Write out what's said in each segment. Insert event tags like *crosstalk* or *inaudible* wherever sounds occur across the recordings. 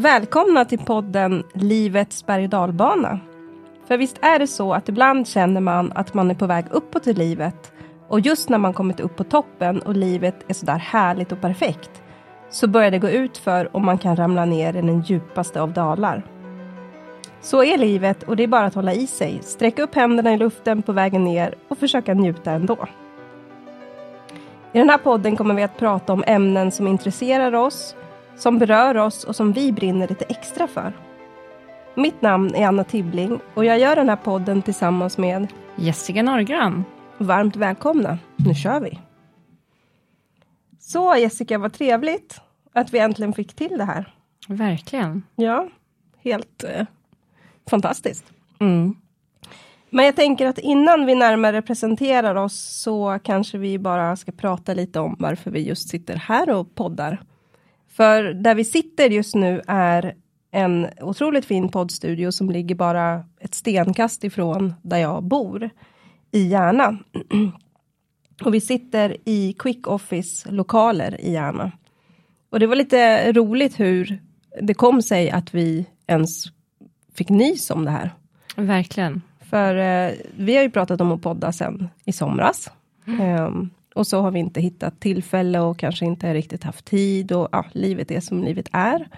Välkomna till podden Livets berg och dalbana. För visst är det så att ibland känner man att man är på väg uppåt i livet och just när man kommit upp på toppen och livet är sådär härligt och perfekt så börjar det gå ut för och man kan ramla ner i den djupaste av dalar. Så är livet och det är bara att hålla i sig, sträcka upp händerna i luften på vägen ner och försöka njuta ändå. I den här podden kommer vi att prata om ämnen som intresserar oss, som berör oss och som vi brinner lite extra för. Mitt namn är Anna Tibbling och jag gör den här podden tillsammans med Jessica Norgran. Varmt välkomna, nu kör vi! Så Jessica, vad trevligt att vi äntligen fick till det här. Verkligen. Ja, helt eh, fantastiskt. Mm. Men jag tänker att innan vi närmare presenterar oss så kanske vi bara ska prata lite om varför vi just sitter här och poddar. För där vi sitter just nu är en otroligt fin poddstudio som ligger bara ett stenkast ifrån där jag bor i Järna. *clears throat* Och vi sitter i Quick Office lokaler i Järna. Och det var lite roligt hur det kom sig att vi ens fick nys om det här. Verkligen. För eh, vi har ju pratat om att podda sen i somras. Mm. Um, och så har vi inte hittat tillfälle och kanske inte riktigt haft tid och ja, livet är som livet är.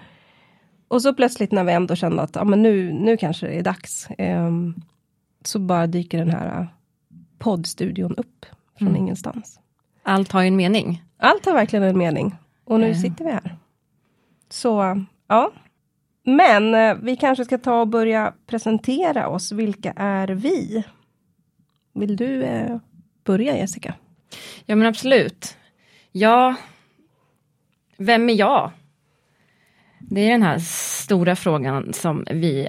Och så plötsligt när vi ändå kände att ja, men nu, nu kanske det är dags. Um, så bara dyker den här poddstudion upp från mm. ingenstans. Allt har ju en mening. Allt har verkligen en mening. Och nu mm. sitter vi här. Så, ja. Men eh, vi kanske ska ta och börja presentera oss. Vilka är vi? Vill du eh, börja Jessica? Ja men absolut. Ja, vem är jag? Det är den här stora frågan som vi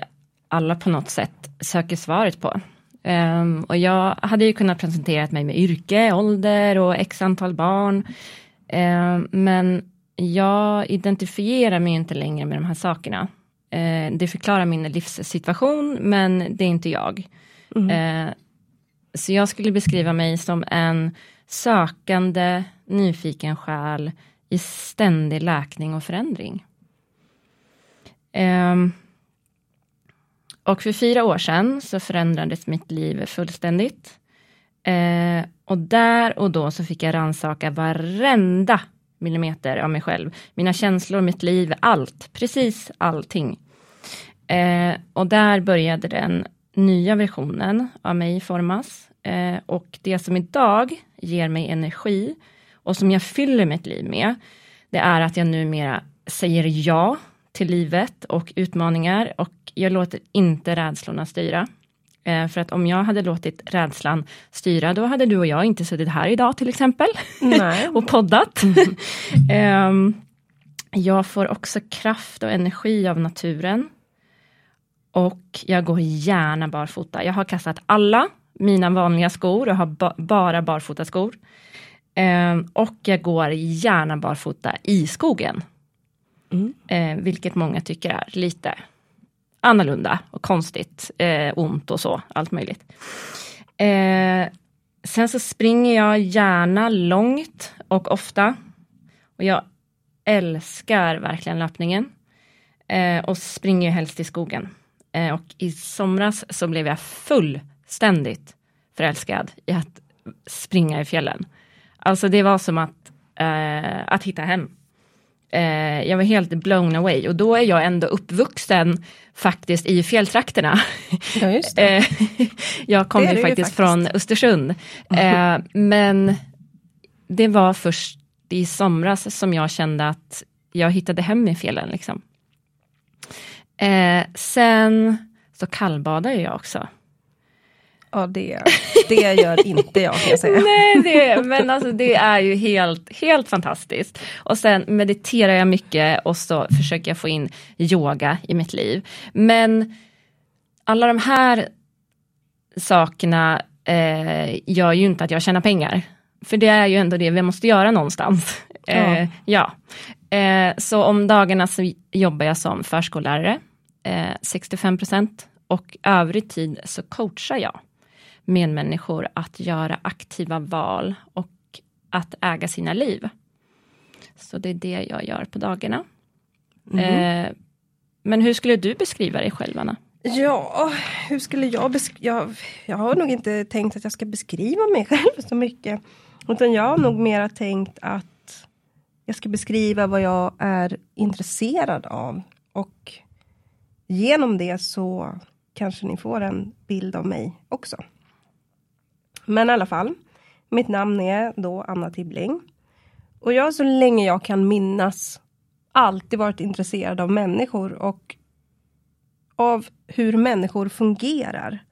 alla på något sätt söker svaret på. Um, och jag hade ju kunnat presentera mig med yrke, ålder och x antal barn. Um, men jag identifierar mig inte längre med de här sakerna. Uh, det förklarar min livssituation, men det är inte jag. Mm. Uh, så jag skulle beskriva mig som en sökande, nyfiken själ i ständig läkning och förändring. Um, och för fyra år sedan så förändrades mitt liv fullständigt. Uh, och där och då så fick jag rannsaka varenda millimeter av mig själv. Mina känslor, mitt liv, allt, precis allting. Uh, och där började den nya versionen av mig formas. Uh, och det som idag ger mig energi och som jag fyller mitt liv med, det är att jag numera säger ja till livet och utmaningar och jag låter inte rädslorna styra. Eh, för att om jag hade låtit rädslan styra, då hade du och jag inte suttit här idag till exempel. *laughs* och poddat. *laughs* Eh, jag får också kraft och energi av naturen. Och jag går gärna barfota. Jag har kastat alla mina vanliga skor och har ba bara barfotaskor. Eh, och jag går gärna barfota i skogen. Mm. Eh, vilket många tycker är lite annorlunda och konstigt, eh, ont och så, allt möjligt. Eh, sen så springer jag gärna långt och ofta. Och jag älskar verkligen löpningen. Eh, och springer helst i skogen. Eh, och i somras så blev jag fullständigt förälskad i att springa i fjällen. Alltså det var som att, eh, att hitta hem eh, jag var helt blown away och då är jag ändå uppvuxen faktiskt i fjälltrakterna. Ja, just. Eh, jag kommer faktiskt, faktiskt, från Östersund. Eh, men det var först i somras som jag kände att jag hittade hem i fjällen. Liksom. Eh, sen så kallbadar jag också. Ja, det, det gör inte jag kan jag säga. *laughs* Nej, det, men alltså det är ju helt, helt fantastiskt. Och sen mediterar jag mycket och så försöker jag få in yoga i mitt liv. Men alla de här sakerna eh, gör ju inte att jag tjänar pengar. För det är ju ändå det vi måste göra någonstans. Eh, ja. Eh, så om dagarna så jobbar jag som förskollärare, 65 eh, och övrig tid så coachar jag medmänniskor att göra aktiva val och att äga sina liv. Så det är det jag gör på dagarna. Mm. Eh, Men hur skulle du beskriva dig själv, Anna? Ja, hur skulle jag beskriva... Jag, jag har nog inte tänkt att jag ska beskriva mig *laughs* själv så mycket. Utan jag har nog mera tänkt att jag ska beskriva vad jag är intresserad av. Och genom det så kanske ni får en bild av mig också. Men i alla fall, mitt namn är då Anna Tibbling. Och jag har så länge jag kan minnas alltid varit intresserad av människor och av hur människor fungerar.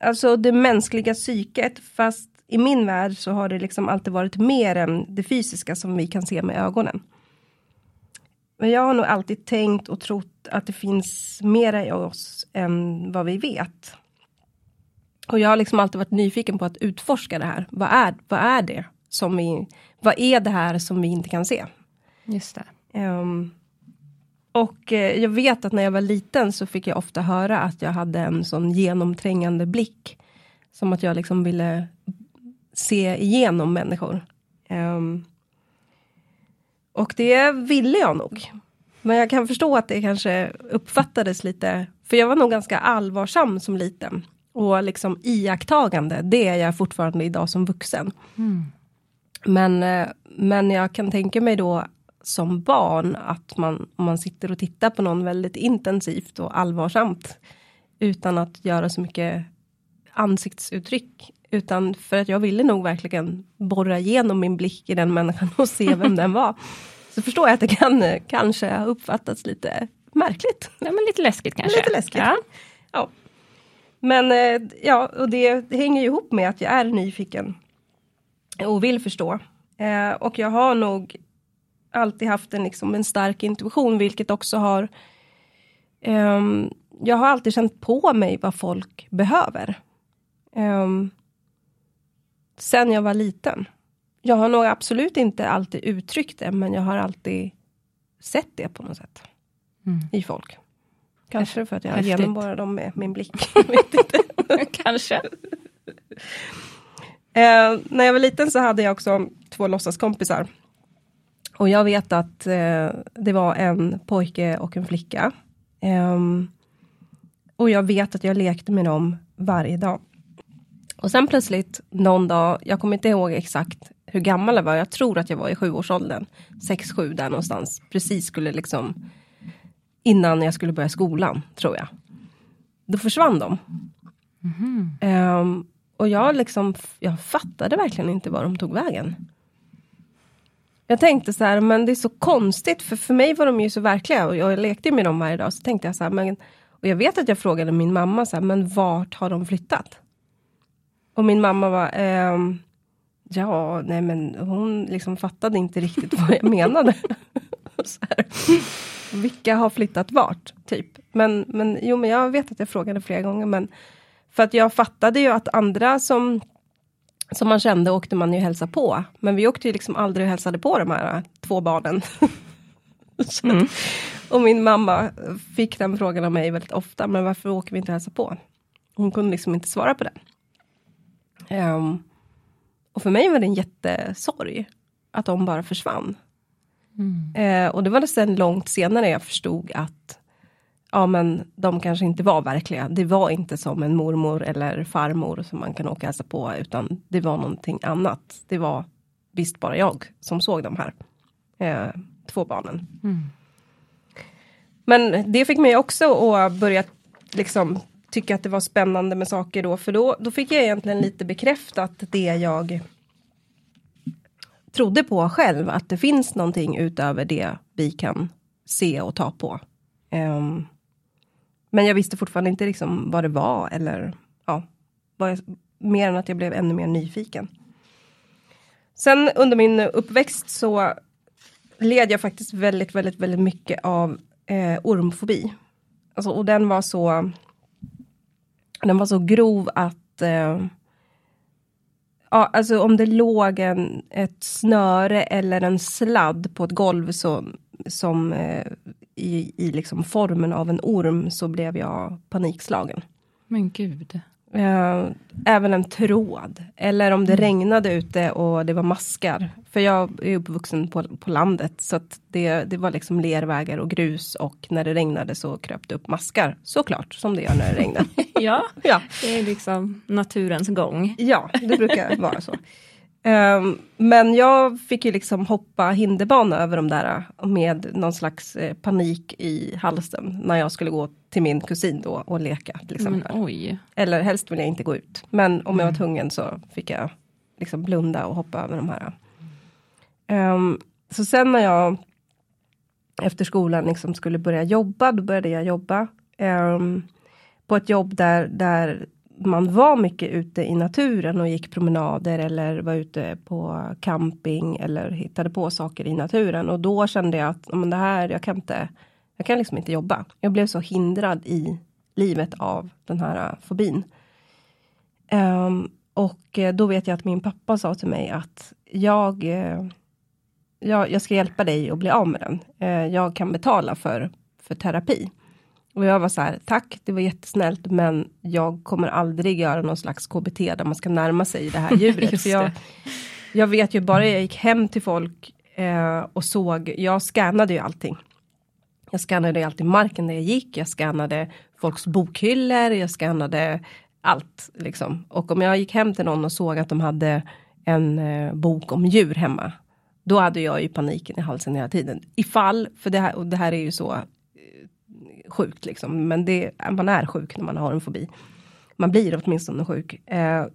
Alltså det mänskliga psyket, fast i min värld så har det liksom alltid varit mer än det fysiska som vi kan se med ögonen. Men jag har nog alltid tänkt och trott att det finns mera i oss än vad vi vet. Och jag har liksom alltid varit nyfiken på att utforska det här. Vad är, vad är det som vi, vad är det här som vi inte kan se? Just det. Um, och eh, jag vet att när jag var liten så fick jag ofta höra att jag hade en sån genomträngande blick. Som att jag liksom ville se igenom människor. Um, och det ville jag nog. Men jag kan förstå att det kanske uppfattades lite, för jag var nog ganska allvarsam som liten. Och liksom iakttagande, det är jag fortfarande idag som vuxen. Mm. Men, eh, men jag kan tänka mig då som barn att man, om man sitter och tittar på någon väldigt intensivt och allvarsamt utan att göra så mycket ansiktsuttryck. Utan för att jag ville nog verkligen borra igenom min blick i den människan och se vem den var. Så förstår jag att det kan kanske ha uppfattats lite märkligt. Ja, men lite läskigt kanske. Lite läskigt. Ja. ja. Men eh, ja, och det, hänger ihop med att jag är nyfiken. Och vill förstå. Eh, och jag har nog alltid haft en, liksom, en stark intuition, vilket också har... Um, jag har alltid känt på mig vad folk behöver. Um, sen jag var liten. Jag har nog absolut inte alltid uttryckt det, men jag har alltid sett det på något sätt. Mm. I folk. Kanske för att jag Häftigt. genomborrar dem med min blick. *laughs* *laughs* Kanske. Uh, när jag var liten så hade jag också två låtsaskompisar. Och jag vet att uh, det var en pojke och en flicka. Um, och jag vet att jag lekte med dem varje dag. Och sen plötsligt någon dag, jag kommer inte ihåg exakt hur gammal jag var, jag tror att jag var i sjuårsåldern. Sex, sju där någonstans. Precis skulle liksom innan jag skulle börja skolan, tror jag. Då försvann de. Mm. Um, och jag liksom, jag fattade verkligen inte var de tog vägen. Jag tänkte så här, men det är så konstigt, för för mig var de ju så verkliga och jag lekte med dem varje dag. Så tänkte jag så här, men, och jag vet att jag frågade min mamma så här, men vart har de flyttat? Och min mamma var, ehm, ja, nej men hon liksom fattade inte riktigt vad jag menade. *laughs* Vilka har flyttat vart? Typ. Men, men jo, men jag vet att jag frågade flera gånger, men för att jag fattade ju att andra som som man kände åkte man ju hälsa på. Men vi åkte ju liksom aldrig och hälsade på de här två barnen. *laughs* mm. Och min mamma fick den frågan av mig väldigt ofta, men varför åker vi inte och hälsar på? Hon kunde liksom inte svara på det. Um, och för mig var det en jättesorg att de bara försvann. Mm. Eh, och det var sen långt senare jag förstod att ja men de kanske inte var verkliga. Det var inte som en mormor eller farmor som man kan åka och hälsa på utan det var någonting annat. Det var visst bara jag som såg de här eh, två barnen. Mm. Men det fick mig också att börja liksom tycka att det var spännande med saker då, för då, då fick jag egentligen lite bekräftat det jag trodde på själv, att det finns någonting utöver det vi kan se och ta på. Um, men jag visste fortfarande inte liksom vad det var eller ja, jag, mer än att jag blev ännu mer nyfiken. Sen under min uppväxt så led jag faktiskt väldigt, väldigt, väldigt mycket av eh, ormfobi. Alltså, och den var så den var så grov att eh, ja, alltså om det låg en, ett snöre eller en sladd på ett golv så, som eh, i, i liksom formen av en orm så blev jag panikslagen. Men gud. Eh, även en tråd. Eller om det Mm. regnade ute och det var maskar. För jag är uppvuxen på, på landet. Så att det, det var liksom lervägar och grus. Och när det regnade så kröp det upp maskar. Såklart, som det gör när det regnar. *laughs* Ja, ja. det är liksom naturens gång. ja, det brukar vara så. Ehm, men jag fick ju liksom hoppa hinderbana över de där med någon slags eh, panik i halsen när jag skulle gå till min kusin då och leka till exempel. Men oj. Eller helst vill jag inte gå ut. Men om jag var tvungen så fick jag liksom blunda och hoppa över de här. Ehm, så sen när jag efter skolan liksom skulle börja jobba, då började jag jobba ehm, på ett jobb där, där man var mycket ute i naturen och gick promenader eller var ute på camping eller hittade på saker i naturen. Och då kände jag att men det här, jag kan inte, jag kan liksom inte jobba. Jag blev så hindrad i livet av den här uh, fobin. Ehm, och eh, då vet jag att min pappa sa till mig att jag, eh, jag, jag ska hjälpa dig att bli av med den. Eh, jag kan betala för, för terapi. Och jag var så här, tack, det var jättesnällt, men jag kommer aldrig göra någon slags KBT där man ska närma sig det här *laughs* djuret. För jag, jag vet ju bara jag gick hem till folk eh, och såg, jag scannade ju allting. Jag skannade alltid marken där jag gick, jag skannade folks bokhyllor, jag skannade allt. Liksom. Och om jag gick hem till någon och såg att de hade en eh, bok om djur hemma. Då hade jag ju paniken i halsen hela tiden. Ifall, för det här, och det här är ju så eh, sjukt liksom. Men det, man är sjuk när man har en fobi. Man blir åtminstone sjuk. Eh,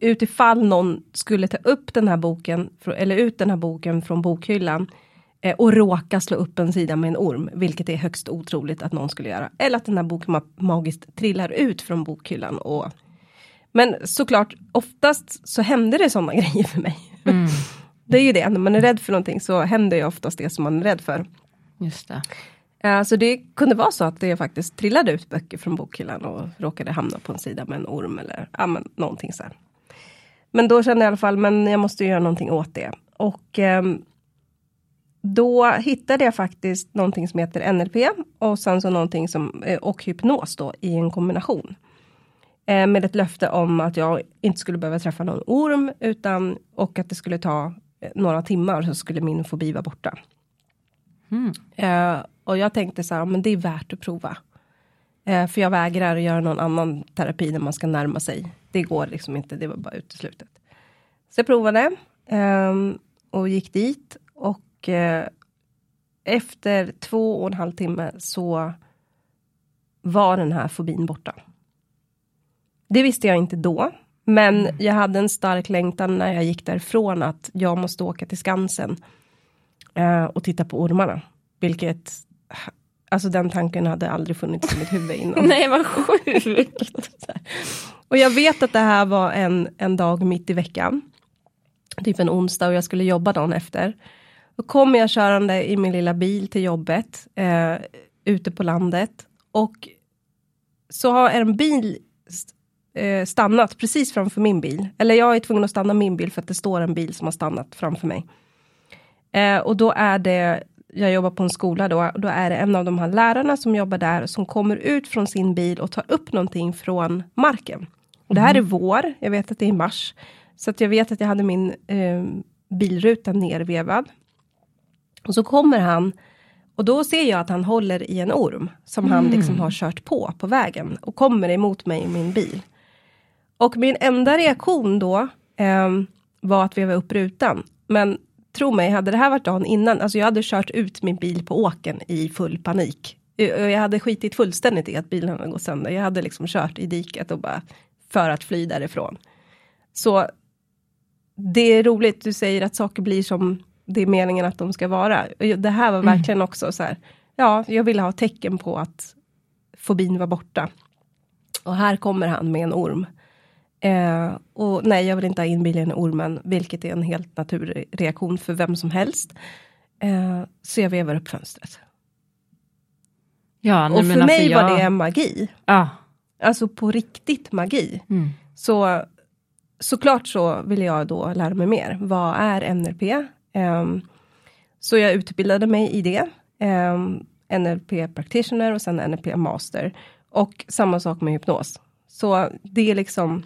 utifall någon skulle ta upp den här boken, eller ut den här boken från bokhyllan och råka slå upp en sida med en orm, vilket är högst otroligt att någon skulle göra. Eller att den här boken ma- magiskt trillar ut från bokhyllan. Och... Men såklart, oftast så händer det sådana *laughs* grejer för mig. Mm, *laughs* Det är ju det, när man är rädd för någonting så händer ju oftast det som man är rädd för. just det. Eh, Så det kunde vara så att det faktiskt trillade ut böcker från bokhyllan och råkade hamna på en sida med en orm eller ja, men, någonting så här. Men då kände jag i alla fall, men jag måste göra någonting åt det. Och ehm, då hittade jag faktiskt någonting som heter NLP och sen så någonting som, eh, och hypnos då i en kombination. Eh, med ett löfte om att jag inte skulle behöva träffa någon orm utan och att det skulle ta eh, några timmar så skulle min fobi vara borta. Mm. Eh, och jag tänkte så här, men det är värt att prova. Eh, för jag vägrar att göra någon annan terapi när man ska närma sig. Det går liksom inte, det var bara uteslutet. Så jag provade ehm, och gick dit och eh, efter två och en halv timme så var den här fobin borta. Det visste jag inte då. Men jag hade en stark längtan när jag gick därifrån att jag måste åka till Skansen eh, och titta på ormarna. Vilket, alltså den tanken hade aldrig funnits i mitt huvud innan. *laughs* Nej, vad sjukt. *laughs* Och jag vet att det här var en, en dag mitt i veckan. Typ en onsdag och jag skulle jobba dagen efter. Då kommer jag körande i min lilla bil till jobbet. Eh, ute på landet. Och så har en bil eh, stannat precis framför min bil. Eller jag är tvungen att stanna min bil för att det står en bil som har stannat framför mig. Eh, och då är det, jag jobbar på en skola då, och då är det en av de här lärarna som jobbar där som kommer ut från sin bil och tar upp någonting från marken. Och det här är vår, jag vet att det är mars. Så att jag vet att jag hade min eh, bilruta nervevad. Och så kommer han och då ser jag att han håller i en orm som han liksom har kört på på vägen och kommer emot mig i min bil. Och min enda reaktion då ehm, var att veva upp rutan. Men tro mig, hade det här varit dagen innan, alltså jag hade kört ut min bil på åken i full panik. Eh, Jag hade skitit fullständigt i att bilen hade gått sönder. Jag hade liksom kört i diket och bara för att fly därifrån. Så det är roligt, du säger att saker blir som det är meningen att de ska vara. Det här var verkligen också så här, ja, jag ville ha tecken på att fobin var borta. Och här kommer han med en orm. Eh, och nej, jag vill inte ha in bilen i ormen, vilket är en helt naturlig reaktion för vem som helst. Eh, så jag vevar upp fönstret. Ja, nej, och för alltså mig jag... var det magi. Ja. Alltså på riktigt magi. Mm. Så såklart så ville jag då lära mig mer. Vad är NLP? Ehm, så jag utbildade mig i det. Ehm, NLP practitioner och sen NLP master. Och samma sak med hypnos. Så det är liksom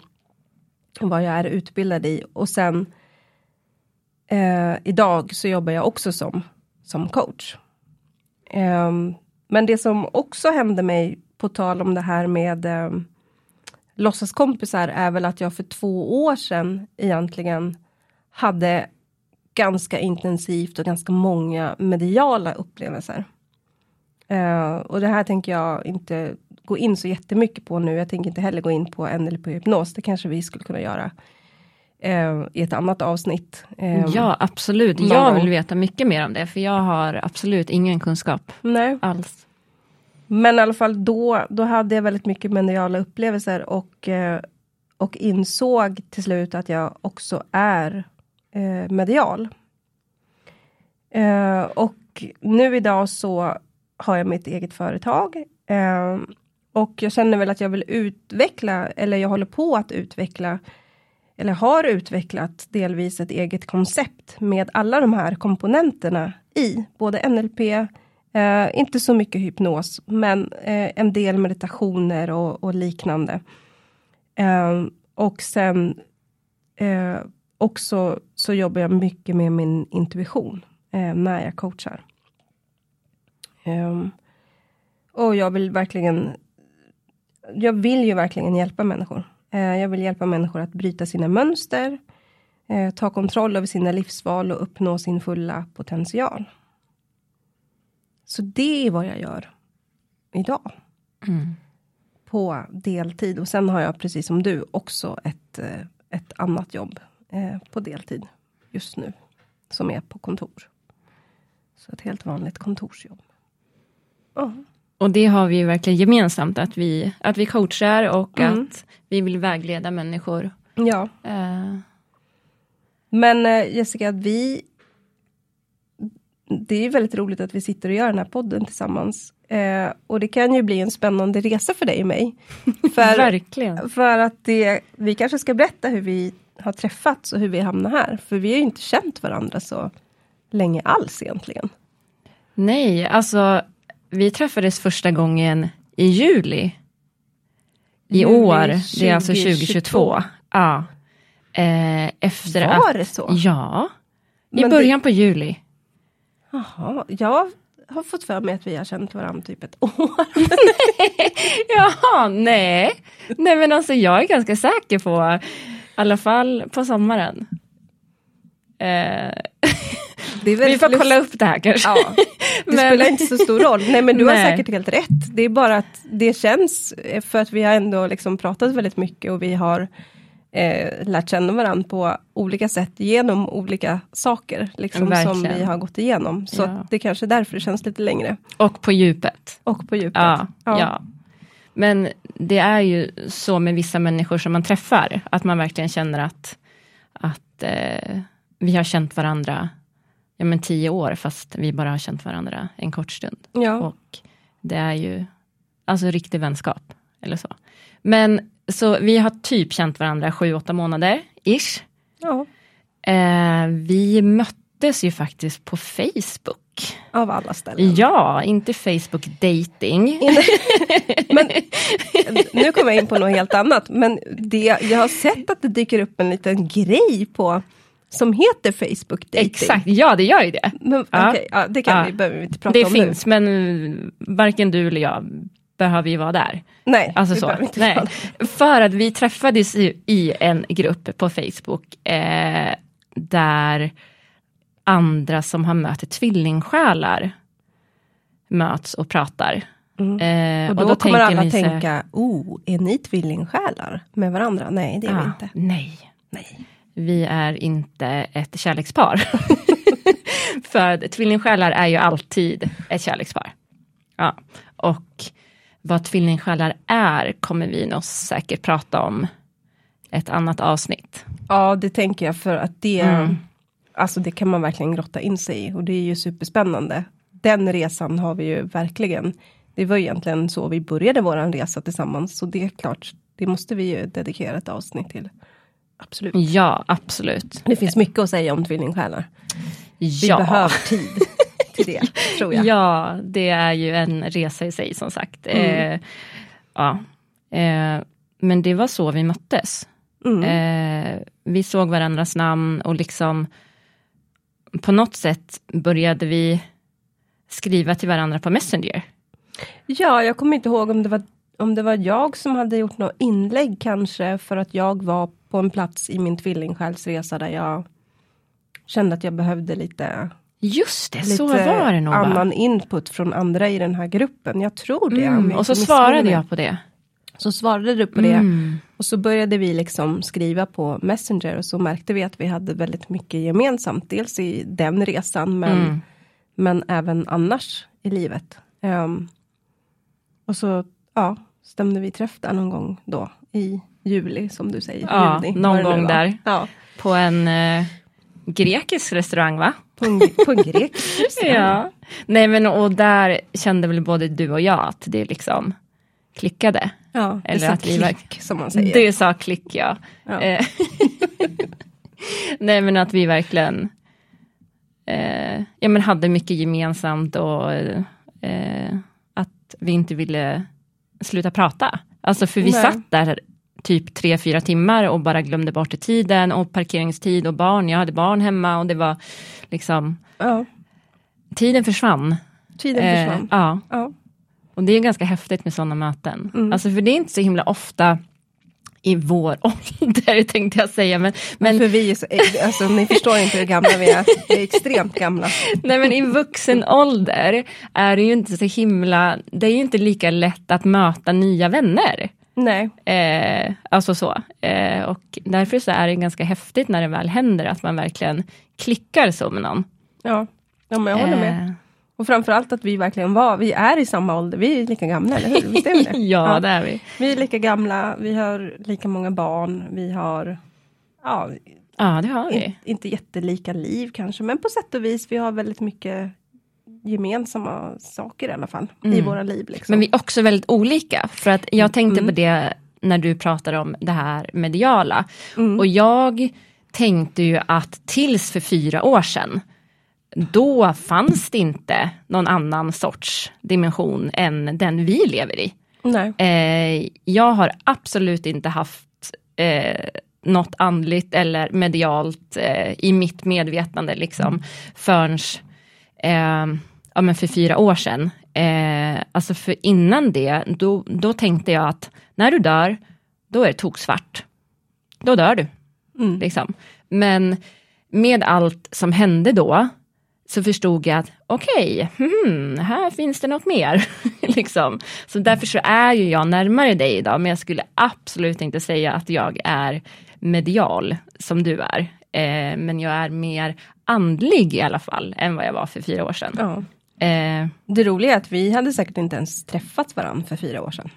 vad jag är utbildad i. Och sen eh, idag så jobbar jag också som, som coach. Eh, men det som också hände mig, på tal om det här med eh, låtsaskompisar, är väl att jag för två år sedan egentligen hade ganska intensivt och ganska många mediala upplevelser. Uh, och det här tänker jag inte gå in så jättemycket på nu. Jag tänker inte heller gå in på NLP hypnos. Det kanske vi skulle kunna göra uh, i ett annat avsnitt. Uh, ja, absolut. Jag vill veta mycket mer om det, för jag har absolut ingen kunskap Nej. alls. Men i alla fall då, då hade jag väldigt mycket mediala upplevelser och, och insåg till slut att jag också är Eh, medial. Eh, och nu idag så har jag mitt eget företag. Eh, och jag känner väl att jag vill utveckla, eller jag håller på att utveckla, eller har utvecklat delvis ett eget koncept med alla de här komponenterna i, både NLP, eh, inte så mycket hypnos, men eh, en del meditationer och, och liknande. Eh, och sen eh, också så jobbar jag mycket med min intuition eh, när jag coachar. Um, och jag vill verkligen jag vill ju verkligen hjälpa människor. Uh, jag vill hjälpa människor att bryta sina mönster, uh, ta kontroll över sina livsval och uppnå sin fulla potential. Så det är vad jag gör idag. Mm. På deltid. Och sen har jag precis som du också ett, uh, ett annat jobb på deltid just nu. Som är på kontor. Så ett helt vanligt kontorsjobb. Oh. Och det har vi verkligen gemensamt, att vi, att vi coachar och mm. att vi vill vägleda människor. Ja. Uh. Men uh, Jessica, vi... Det är väldigt roligt att vi sitter och gör den här podden tillsammans. Uh, och det kan ju bli en spännande resa för dig och mig. *laughs* För, verkligen. För att det, vi kanske ska berätta hur vi har träffats och hur vi hamnar här. För vi har ju inte känt varandra så länge alls egentligen. Nej, alltså vi träffades första gången i juli. I juli år, 20, det är alltså 2022. Ja. Eh, efter Var att, det så? Ja. I Men början det... på juli. Jaha, jag har fått för mig att vi har känt varandra typ ett år. *laughs* Jaha, nej. Nej men alltså jag är ganska säker på, alla fall på sommaren. Eh. *laughs* vi får kolla upp det här kanske. Ja, det *laughs* men... spelar inte så stor roll. Nej men du Nej. har säkert helt rätt. Det är bara att det känns, för att vi har ändå liksom pratat väldigt mycket och vi har eh, lärt känna varandra på olika sätt genom olika saker liksom, som vi har gått igenom. Så ja. det kanske är därför det känns lite längre. Och på djupet. Och på djupet. Ja, ja. ja. Men det är ju så med vissa människor som man träffar, att man verkligen känner att, att eh, vi har känt varandra ja, men tio år, fast vi bara har känt varandra en kort stund. Ja. Och det är ju alltså riktig vänskap, eller så. Men så vi har typ känt varandra sju, åtta månader, ish. Ja. Eh, vi möttes ju faktiskt på Facebook. Av alla ställen. Ja, inte Facebook dating. *laughs* men, nu kommer jag in på något helt annat. Men det, jag har sett att det dyker upp en liten grej på som heter Facebook dating. Exakt, ja det gör ju det. Men, ja. Okay, ja, det kan ja. vi, behöver vi inte prata det om Det finns, nu. men varken du eller jag behöver ju vara där. Nej, alltså så. Nej. För att vi träffades i, i en grupp på Facebook eh, där andra som har mött tvillingsjälar möts och pratar. Mm. Eh, och, då och, då kommer alla tänka, oh, är ni tvillingsjälar med varandra? Nej, det är ah, vi inte. Nej. nej vi är inte ett kärlekspar. *laughs* För tvillingsjälar är ju alltid ett kärlekspar. Ja. Och vad tvillingsjälar är kommer vi nog säkert prata om ett annat avsnitt. Ja, det tänker jag för att det, mm. Alltså det kan man verkligen grotta in sig i och det är ju superspännande. Den resan har vi ju verkligen. Det var egentligen så vi började våran resa tillsammans, så det är klart, det måste vi ju dedikera ett avsnitt till. Absolut. Ja, absolut. Det finns mycket att säga om tvillingsjälar. Ja. Vi behöver tid till det, *laughs* tror jag. Ja, det är ju en resa i sig som sagt. Mm. Eh, ja. Eh, men det var så vi möttes. Mm. Eh, vi såg varandras namn och liksom på något sätt började vi skriva till varandra på Messenger. Ja, jag kommer inte ihåg om det var om det var jag som hade gjort något inlägg kanske för att jag var på en plats i min tvillingsjälsresa där jag kände att jag behövde lite Just det, lite så var det nog. annan input från andra i den här gruppen. Jag tror det. Mm, och så svarade jag på det. Så svarade du på det. Mm. Och så började vi liksom skriva på Messenger och så märkte vi att vi hade väldigt mycket gemensamt. Dels i den resan men, Mm. men även annars i livet. Ehm, och så ja, stämde vi träff där någon gång då i juli som du säger. Ja, juni, någon gång där. Ja, På en eh, grekisk restaurang va? på en, på en grekisk *laughs* restaurang. Ja. Nej men och där kände väl både du och jag att det liksom klickade. Ja, det Eller sa att vi var- klick som man säger. Du sa klick ja. Ja. Eh, *laughs* Nej men att vi verkligen eh, ja, men hade mycket gemensamt och eh, att vi inte ville sluta prata. Alltså för vi Nej. satt där typ tre, fyra timmar och bara glömde bort tiden och parkeringstid och barn. Jag hade barn hemma och det var liksom ja, tiden försvann. tiden Eh, försvann. ja. Ja. Och det är ganska häftigt med sådana möten. Mm. Alltså för det är inte så himla ofta i vår *laughs* ålder tänkte jag säga. Men, men, För vi är så, alltså, ni förstår inte hur gamla vi är. Vi är extremt gamla. nej, men i vuxen ålder är det ju inte så himla, det är ju inte lika lätt att möta nya vänner. Nej, Eh, alltså så. Eh, och därför så är det ganska häftigt när det väl händer att man verkligen klickar så med någon. ja. ja men jag håller med. Eh, Och framförallt att vi verkligen var, vi är i samma ålder, vi är lika gamla, eller hur? Visst är vi det? *laughs* ja, det är vi. Vi är lika gamla, vi har lika många barn, vi har ja, Ja, det har in, vi. inte jättelika liv kanske, men på sätt och vis, vi har väldigt mycket gemensamma saker i alla fall, i Mm. våra liv. Liksom. Men vi är också väldigt olika. För att jag tänkte Mm. på det när du pratade om det här mediala. Mm. Och jag tänkte ju att tills för fyra år sedan, då fanns det inte någon annan sorts dimension än den vi lever i. Nej. Eh, jag har absolut inte haft eh, något andligt eller medialt eh, i mitt medvetande liksom förrän eh, ja, men för fyra år sedan. Eh, alltså för innan det, då, då tänkte jag att när du dör, då är det toksvart. Då dör du. Mm. Liksom. Men med allt som hände då, så förstod jag att okej, hmm, här finns det något mer. *laughs* liksom. Så därför så är ju jag närmare dig idag, men jag skulle absolut inte säga att jag är medial som du är. Eh, men jag är mer andlig i alla fall, än vad jag var för fyra år sedan. Ja. Eh, Det roliga är att vi hade säkert inte ens träffat varandra för fyra år sedan.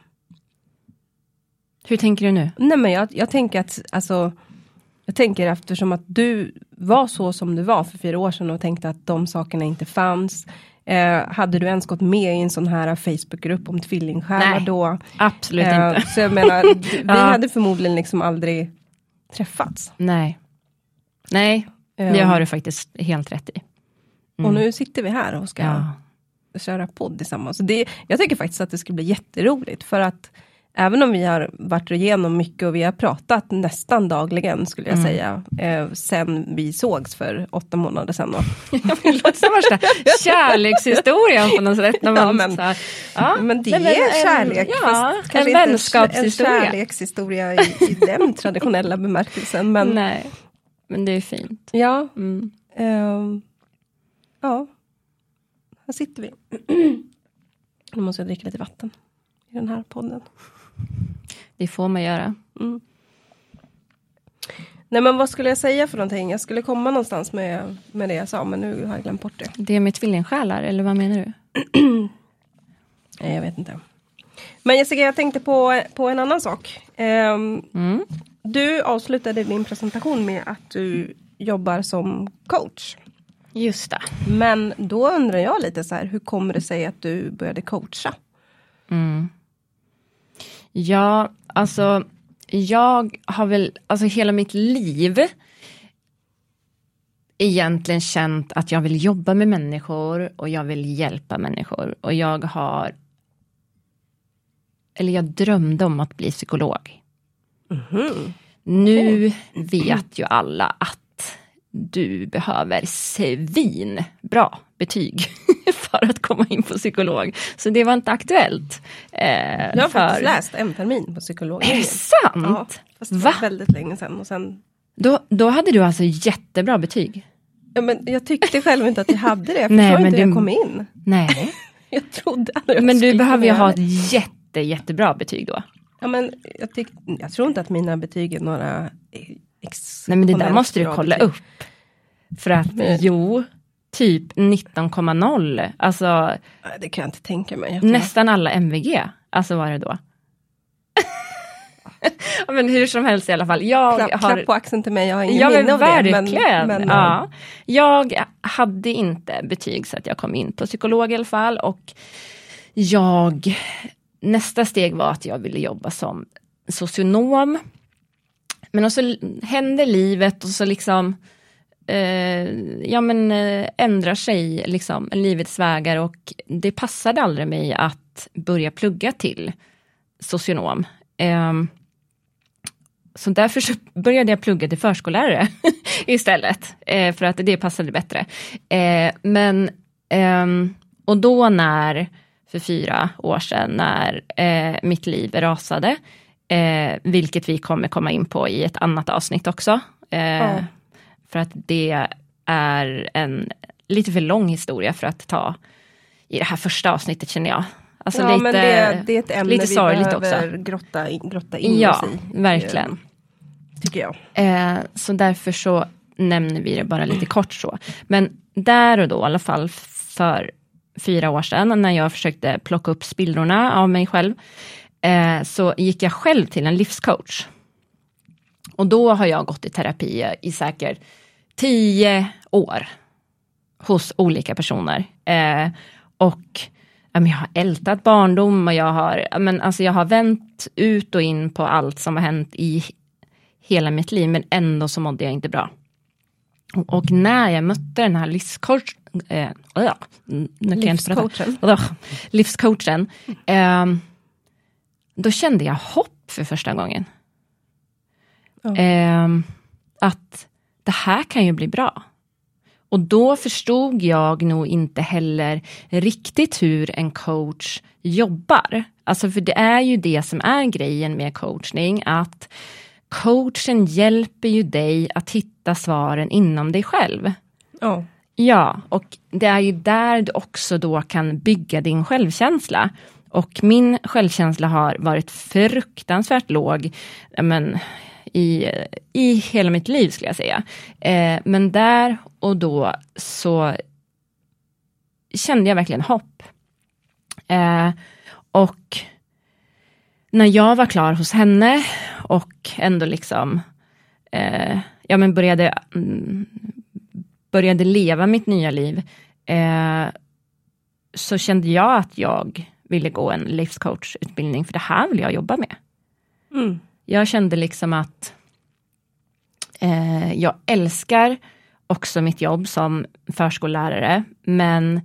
hur tänker du nu? Nej men jag, jag tänker att, alltså, jag tänker eftersom att du var så som du var för fyra år sedan och tänkte att de sakerna inte fanns. Eh, hade du ens gått med i en sån här Facebookgrupp om tvillingsjälar då? Absolut Eh, inte. så jag menar, *laughs* vi Ja. hade förmodligen liksom aldrig träffats. Nej. Nej, Eh, det har du faktiskt helt rätt i. Och nu sitter vi här och ska Ja. köra podd tillsammans. Det, jag tycker faktiskt att det ska bli jätteroligt för att även om vi har varit igenom mycket och vi har pratat nästan dagligen skulle jag Mm. säga, eh, sen vi sågs för åtta månader sedan. Det låter som värsta kärlekshistorien på något sätt. När man Ja, men- här, ja, Men det men är en- kärlek, Ja, en inte en vänskapshistoria. kärlekshistoria i, i den *laughs* traditionella bemärkelsen. Men Nej, men det är fint. ja, Mm. ehm, ja, här sitter vi. *clears throat* Nu måste jag dricka lite vatten i den här podden. Det får man göra. Mm. Nej men vad skulle jag säga för någonting? Jag skulle komma någonstans med, med det jag sa men nu har jag glömt bort det. Det är med tvillingsjälar, eller vad menar du? *clears throat* Nej jag vet inte. Men Jessica jag tänkte på, på en annan sak. Ehm, Mm. du avslutade din presentation med att du jobbar som coach. Just det. Men då undrar jag lite så här, hur kommer det sig att du började coacha? Mm. Ja, alltså jag har väl, alltså hela mitt liv egentligen känt att jag vill jobba med människor och jag vill hjälpa människor. Och jag har eller jag drömde om att bli psykolog. Mhm. Nu vet ju alla att du behöver svin bra betyg *laughs* för att komma in på psykolog. Så det var inte aktuellt. Eh, Jag har för... faktiskt läst en termin på psykologin. Är det sant? Ja, fast det Va? var väldigt länge sedan. Och sen, Då, då hade du alltså jättebra betyg? ja, men jag tyckte själv inte att jag hade det. Jag förstår *laughs* inte hur du- jag kom in. Nej. *laughs* Jag trodde aldrig jag Men du behöver ju ha ett jätte, jättebra betyg då. Ja, men jag, tyck, jag tror inte att mina betyg är några Nej men det där måste du kolla betyg. upp. För att Men- jo, typ 19,0. Alltså Det kan jag inte tänka mig. Nästan alla MVG. Alltså vad är det då? *laughs* Men hur som helst i alla fall. Jag Klapp, har... klapp på axeln till mig, jag har ingen Ja minne av det. Men, men, ja. Jag hade inte betyg så att jag kom in på psykolog i alla fall. Och jag, nästa steg var att jag ville jobba som socionom. Men så hände livet och så liksom eh, ja men eh, ändrar sig liksom livets vägar och det passade aldrig mig att börja plugga till socionom. Eh, så därför så började jag plugga till förskollärare *laughs* istället, eh, för att det passade bättre. Eh, men, ehm, och då när, för fyra år sedan, när eh, mitt liv rasade, eh, vilket vi kommer komma in på i ett annat avsnitt också, eh, Ja för att det är en lite för lång historia för att ta i det här första avsnittet känner jag. Alltså ja, lite, men det, det är ett ämne lite vi behöver också. grotta, in, grotta in Ja, oss i. verkligen. eh, Tycker jag. Eh, så därför så nämner vi det bara lite kort så. Men där och då, i alla fall för fyra år sedan, när jag försökte plocka upp spillrorna av mig själv, eh, så gick jag själv till en livscoach. Och då har jag gått i terapi i säkert tio år hos olika personer. Eh, och jag har ältat barndom och jag har, men alltså jag har vänt ut och in på allt som har hänt i hela mitt liv, men ändå så mådde jag inte bra. Och, när jag mötte den här livscoach, eh, prata. Livscoachen. Livscoachen, ehm, då kände jag hopp för första gången. Ehm, att det här kan ju bli bra. Och då förstod jag nog inte heller riktigt hur en coach jobbar. Alltså för det är ju det som är grejen med coachning, att coachen hjälper ju dig att hitta svaren inom dig själv. Ja. Ja, och det är ju där du också då kan bygga din självkänsla. Och min självkänsla har varit fruktansvärt låg men, i, i hela mitt liv skulle jag säga. Eh, men där och då så kände jag verkligen hopp. Eh, och när jag var klar hos henne och ändå liksom eh, ja, men började, mm, började leva mitt nya liv eh, så kände jag att jag ville gå en livscoachutbildning för det här vill jag jobba med. Mm. Jag kände liksom att eh, jag älskar också mitt jobb som förskollärare, men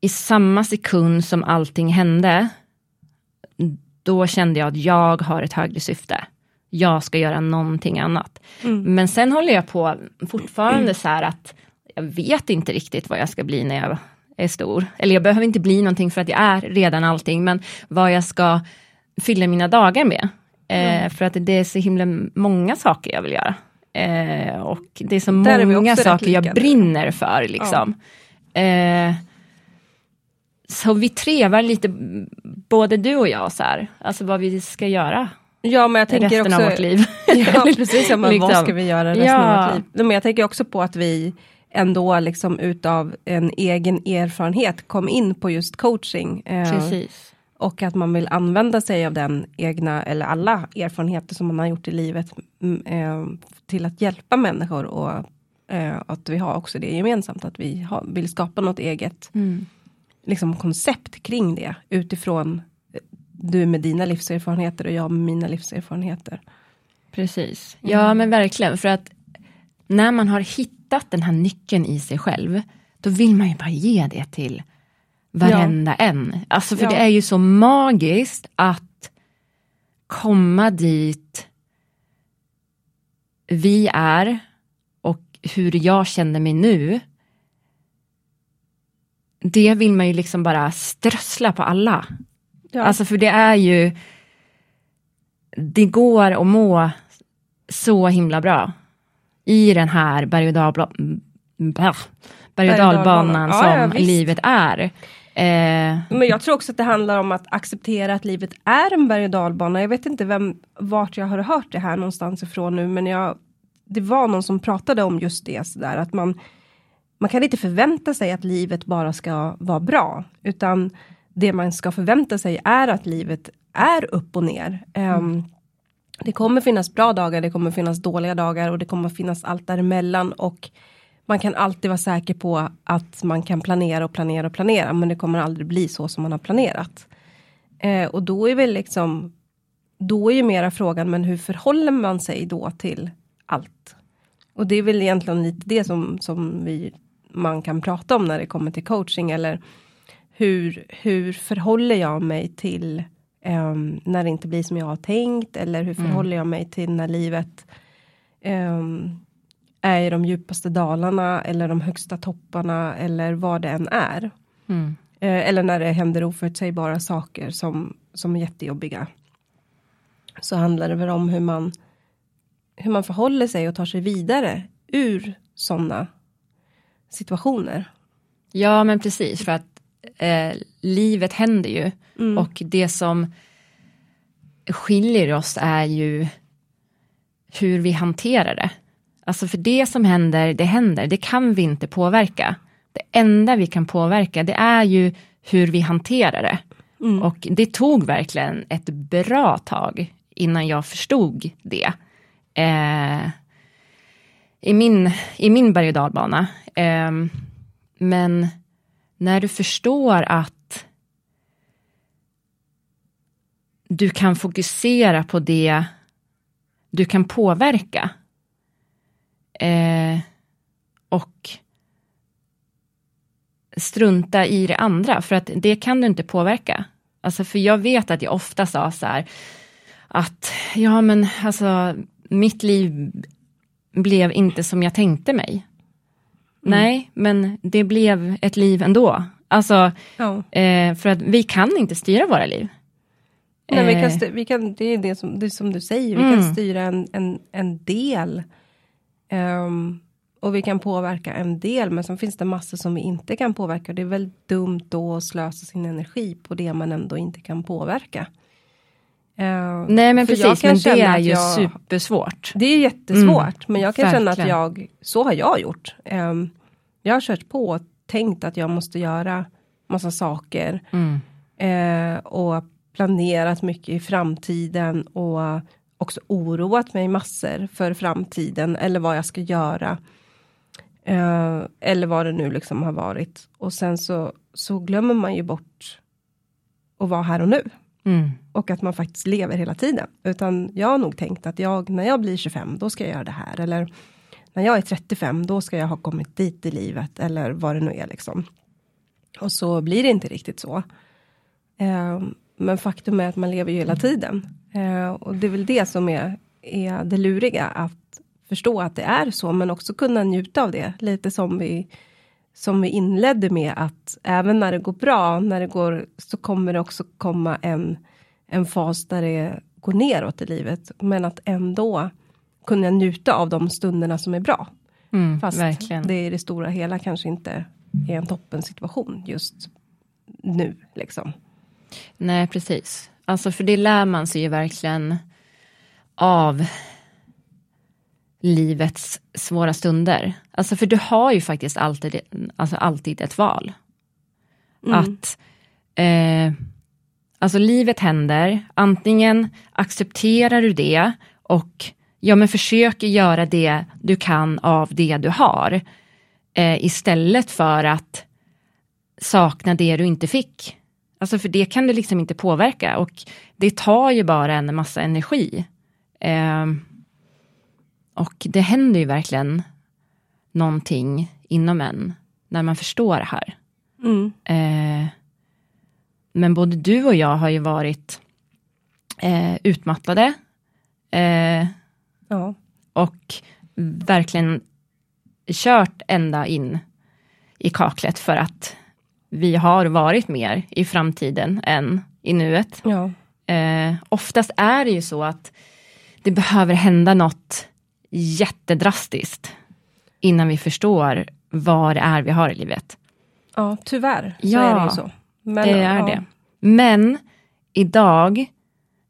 i samma sekund som allting hände, då kände jag att jag har ett högre syfte. Jag ska göra någonting annat. Mm. Men sen håller jag på fortfarande så här att jag vet inte riktigt vad jag ska bli när jag är stor. Eller jag behöver inte bli någonting för att jag är redan allting, men vad jag ska fylla mina dagar med. Eh, För att det är så himla många saker jag vill göra. Eh, och det är så Där är många rätt saker jag brinner för. Liksom. Eh, så vi trevar lite, både du och jag, så här, alltså vad vi ska göra Ja, men jag tänker resten också... av vårt liv. *laughs* Ja, *laughs* precis. Ja, men Liksom. Vad ska vi göra resten Ja. av vårt liv? Men jag tänker också på att vi ändå liksom utav en egen erfarenhet kom in på just coaching. Eh, Precis. Och att man vill använda sig av den egna, eller alla erfarenheter som man har gjort i livet mm, eh, till att hjälpa människor och eh, att vi har också det gemensamt, att vi har, vill skapa något eget Mm. liksom, koncept kring det utifrån eh, du med dina livserfarenheter och jag med mina livserfarenheter. Precis. Ja men verkligen, för att när man har hittat den här nyckeln i sig själv, då vill man ju bara ge det till varenda en. Alltså för Ja. det är ju så magiskt att komma dit vi är och hur jag känner mig nu. Det vill man ju liksom bara strössla på alla. Ja. Alltså för det är ju, det går att må så himla bra i den här berg och dalbla- berg och dalbanan Ja, som ja, visst. livet är. Eh, Men jag tror också att det handlar om att acceptera att livet är en berg och dalbana. Jag vet inte vem, vart jag har hört det här någonstans ifrån nu, men jag, det var någon som pratade om just det sådär att man, man kan inte förvänta sig att livet bara ska vara bra, utan det man ska förvänta sig är att livet är upp och ner. Ehm, det kommer finnas bra dagar, det kommer finnas dåliga dagar och det kommer finnas allt däremellan och man kan alltid vara säker på att man kan planera och planera och planera men det kommer aldrig bli så som man har planerat. Eh, och då är väl liksom då är ju mera frågan men hur förhåller man sig då till allt? Och det är väl egentligen lite det som, som vi, man kan prata om när det kommer till coaching eller hur, hur förhåller jag mig till ehm, när det inte blir som jag har tänkt eller hur förhåller jag mig till när livet ehm, är i de djupaste dalarna eller de högsta topparna eller vad det än är. mm, Eh, eller när det händer oförutsägbara saker som, som är jättejobbiga. Så handlar det väl om hur man, hur man förhåller sig och tar sig vidare ur sådana situationer. ja men precis, för att eh, livet händer ju. Mm. Och det som skiljer oss är ju hur vi hanterar det. Alltså för det som händer, det händer. Det kan vi inte påverka. Det enda vi kan påverka, det är ju hur vi hanterar det. Mm. Och det tog verkligen ett bra tag innan jag förstod det. Eh, I min, i min berg och dalbana. Eh, men när du förstår att du kan fokusera på det du kan påverka. Eh, och strunta i det andra, för att det kan du inte påverka. Alltså för jag vet att jag ofta sa så här, att ja men alltså mitt liv blev inte som jag tänkte mig. Nej, men det blev ett liv ändå. Alltså, Ja. eh, för att vi kan inte styra våra liv. Nej, vi kan, Eh, vi kan, det är det som, det som du säger, vi Mm. kan styra en, en, en del. Ehm, och vi kan påverka en del, men sen finns det massor som vi inte kan påverka. Det är väl dumt då att slösa sin energi på det man ändå inte kan påverka. Ehm, Nej men precis, men det är ju jag- supersvårt. Det är jättesvårt, men jag kan känna att verkligen. jag, så har jag gjort. Ehm, jag har kört på och tänkt att jag måste göra massa saker. Mm. Eh, och planerat mycket i framtiden och också oroat mig massor för framtiden eller vad jag ska göra. Eh, eller vad det nu liksom har varit. Och sen så, så glömmer man ju bort att vara här och nu. Mm. Och att man faktiskt lever hela tiden. Utan jag har nog tänkt att jag, när jag blir 25, då ska jag göra det här. Eller när jag är 35, då ska jag ha kommit dit i livet. Eller vad det nu är liksom. Och så blir det inte riktigt så. Eh, men faktum är att man lever ju hela tiden. Eh, och det är väl det som är, är det luriga. Att förstå att det är så, men också kunna njuta av det. Lite som vi, som vi inledde med att även när det går bra, när det går, så kommer det också komma en, en fas där det går neråt i livet. Men att ändå kunna njuta av de stunderna som är bra. Mm, Fast verkligen. det i det stora hela kanske inte är en toppen situation just nu. Liksom. Nej, precis. Alltså för det lär man sig ju verkligen av livets svåra stunder. Alltså för du har ju faktiskt alltid, alltså alltid ett val. Mm. Att eh, alltså livet händer, antingen accepterar du det och ja men försöker göra det du kan av det du har. Eh, istället för att sakna det du inte fick. Alltså för det kan du liksom inte påverka och det tar ju bara en massa energi. Eh, och det händer ju verkligen någonting inom en när man förstår det här. Mm. Eh, men både du och jag har ju varit eh, utmattade. Eh, Ja. och verkligen kört ända in i kaklet för att vi har varit mer i framtiden än i nuet. Ja. Eh, oftast är det ju så att det behöver hända något jättedrastiskt innan vi förstår vad det är vi har i livet. ja, tyvärr så Ja, är det ju så. Men, det är ja. det. Men idag,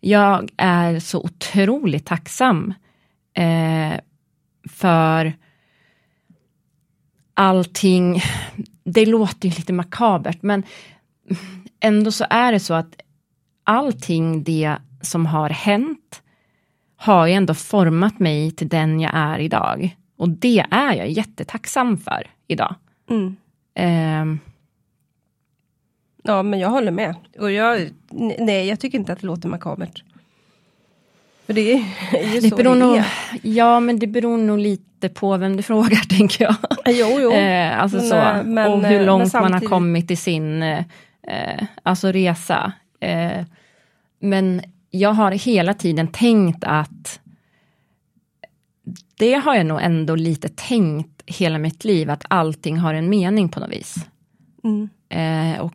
jag är så otroligt tacksam eh, för allting. Det låter ju lite makabert, men ändå så är det så att allting det som har hänt har ju ändå format mig till den jag är idag. Och det är jag jättetacksam för idag. Mm. Eh, Ja, men jag håller med. Och jag, nej, jag tycker inte att det låter makabert. För *laughs* det är ju Det så beror det nog, är. ja, men det beror nog lite på vem du *laughs* frågar, tänker jag. Jo, jo. Eh, alltså Men, så. eh, men, och eh, hur men långt man har samtidigt- kommit i sin eh, eh, alltså resa. Eh, men jag har hela tiden tänkt att det har jag nog ändå lite tänkt hela mitt liv, att allting har en mening på något vis. Mm. Eh, och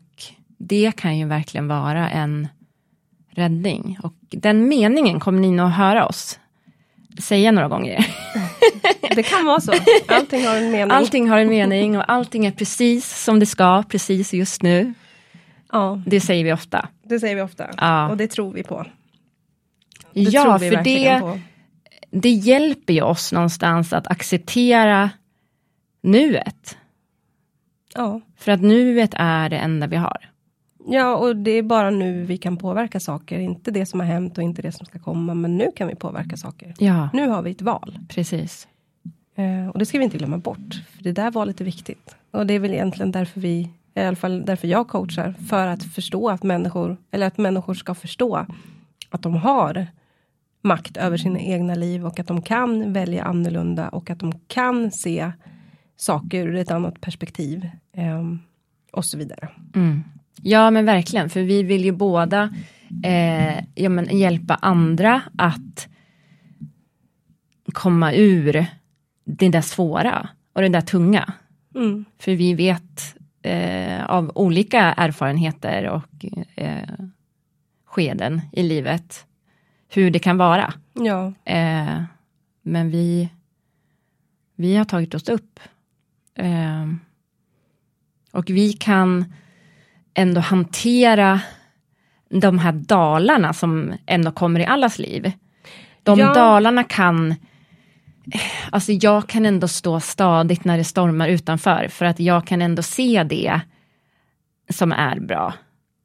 det kan ju verkligen vara en räddning. Och den meningen kommer ni nog höra oss säga några gånger. Det kan vara så. *laughs* Allting har en mening. Allting har en mening och allting är precis som det ska, precis just nu. Ja, Det säger vi ofta. det säger vi ofta. Ja. Och det tror vi på. Det ja, tror vi för det, på. det hjälper ju oss någonstans att acceptera nuet. Ja. För att nuet är det enda vi har. Ja, och det är bara nu vi kan påverka saker. Inte det som har hänt och inte det som ska komma. Men nu kan vi påverka saker. Ja, Nu har vi ett val. precis. Eh, och det ska vi inte glömma bort. För det där valet är viktigt. Och det är väl egentligen därför vi, i alla fall därför jag coachar. För att förstå att människor, eller att människor ska förstå att de har makt över sina egna liv och att de kan välja annorlunda och att de kan se saker ur ett annat perspektiv. ehm, och så vidare. Mm. Ja men verkligen, för vi vill ju båda eh, ja, men hjälpa andra att komma ur det där svåra och det där tunga. Mm. För vi vet eh, av olika erfarenheter och eh, skeden i livet hur det kan vara. Ja, Eh, men vi, vi har tagit oss upp. Eh, och vi kan ändå hantera de här dalarna som ändå kommer i allas liv. De Ja. dalarna kan Alltså jag kan ändå stå stadigt när det stormar utanför för att jag kan ändå se det som är bra.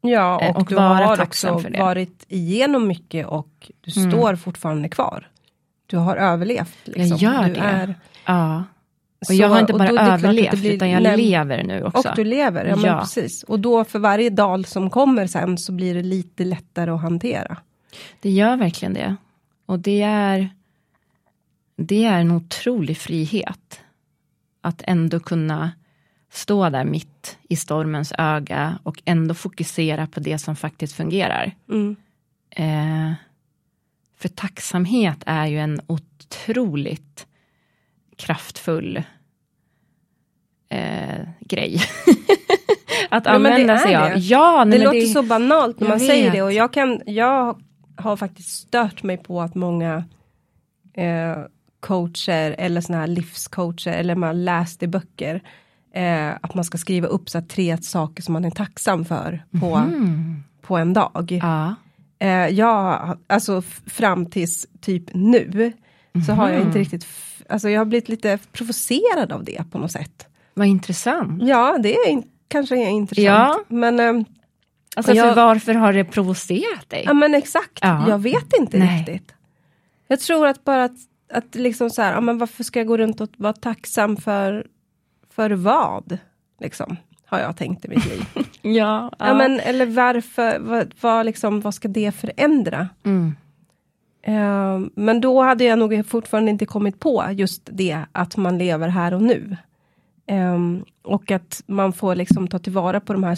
ja Eh, och, och du har också varit igenom mycket och du Mm. står fortfarande kvar. Du har överlevt. Liksom. Jag gör du det. Är, Ja. Och så- jag har inte bara då överlevt blir- utan jag nej, lever nu också. Och du lever, ja, Ja. precis. Och då för varje dal som kommer sen så blir det lite lättare att hantera. Det gör verkligen det. Och det är, det är en otrolig frihet. Att ändå kunna stå där mitt i stormens öga och ändå fokusera på det som faktiskt fungerar. Mm. Eh, för tacksamhet är ju en otroligt kraftfull eh, grej. *laughs* att det använda är sig av. det. Ja, nej, Det låter så banalt när jag man säger vet. det och jag kan, jag har faktiskt stört mig på att många eh, coacher eller såna här livscoacher eller man har läst i böcker eh, att man ska skriva upp så här, tre saker som man är tacksam för på, Mm. på en dag. Ja. Eh, jag, alltså fram tills typ nu så har jag Mhm. inte riktigt, f- alltså jag har blivit lite provocerad av det på något sätt. Vad intressant. Ja, det är in, kanske är intressant. Ja. Men, eh, Alltså jag- för varför har det provocerat dig? ja men exakt, Ja. jag vet inte Nej. riktigt. Jag tror att bara att, att liksom så här, ja, men varför ska jag gå runt och vara tacksam för, för vad? Liksom, har jag tänkt i mitt liv. *laughs* Ja, ja. men, eller varför, vad, vad, liksom, vad ska det förändra? Mm. Eh, men då hade jag nog fortfarande inte kommit på just det, att man lever här och nu. Eh, och att man får liksom ta tillvara på de här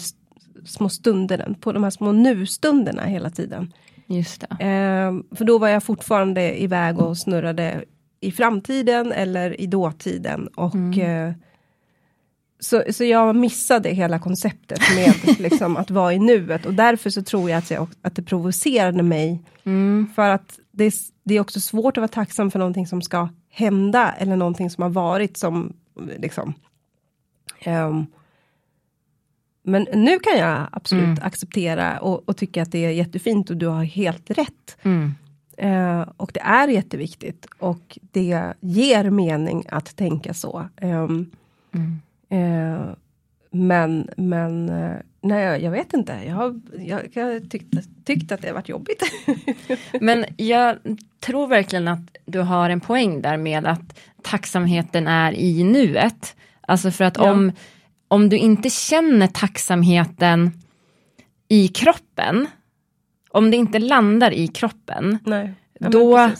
små stunderna, på de här små nu-stunderna hela tiden. Just det. Eh, för då var jag fortfarande iväg och snurrade i framtiden eller i dåtiden. Och, Mm. eh, så, så jag missade hela konceptet med *laughs* liksom, att vara i nuet. Och därför så tror jag att, jag, att det provocerade mig. Mm. För att det, är- det är också svårt att vara tacksam för någonting som ska hända. Eller någonting som har varit som liksom. ehm, men nu kan jag absolut Mm. acceptera och, och tycka att det är jättefint och du har helt rätt. Mm. Eh, och det är jätteviktigt och det ger mening att tänka så. Ehm, Mm. eh, men, men eh, nej, jag vet inte. Jag har, jag, jag tyckt, tyckt att det har varit jobbigt. *laughs* Men jag tror verkligen att du har en poäng där med att tacksamheten är i nuet. Alltså för att Ja. om, om du inte känner tacksamheten i kroppen, om det inte landar i kroppen, nej. Då-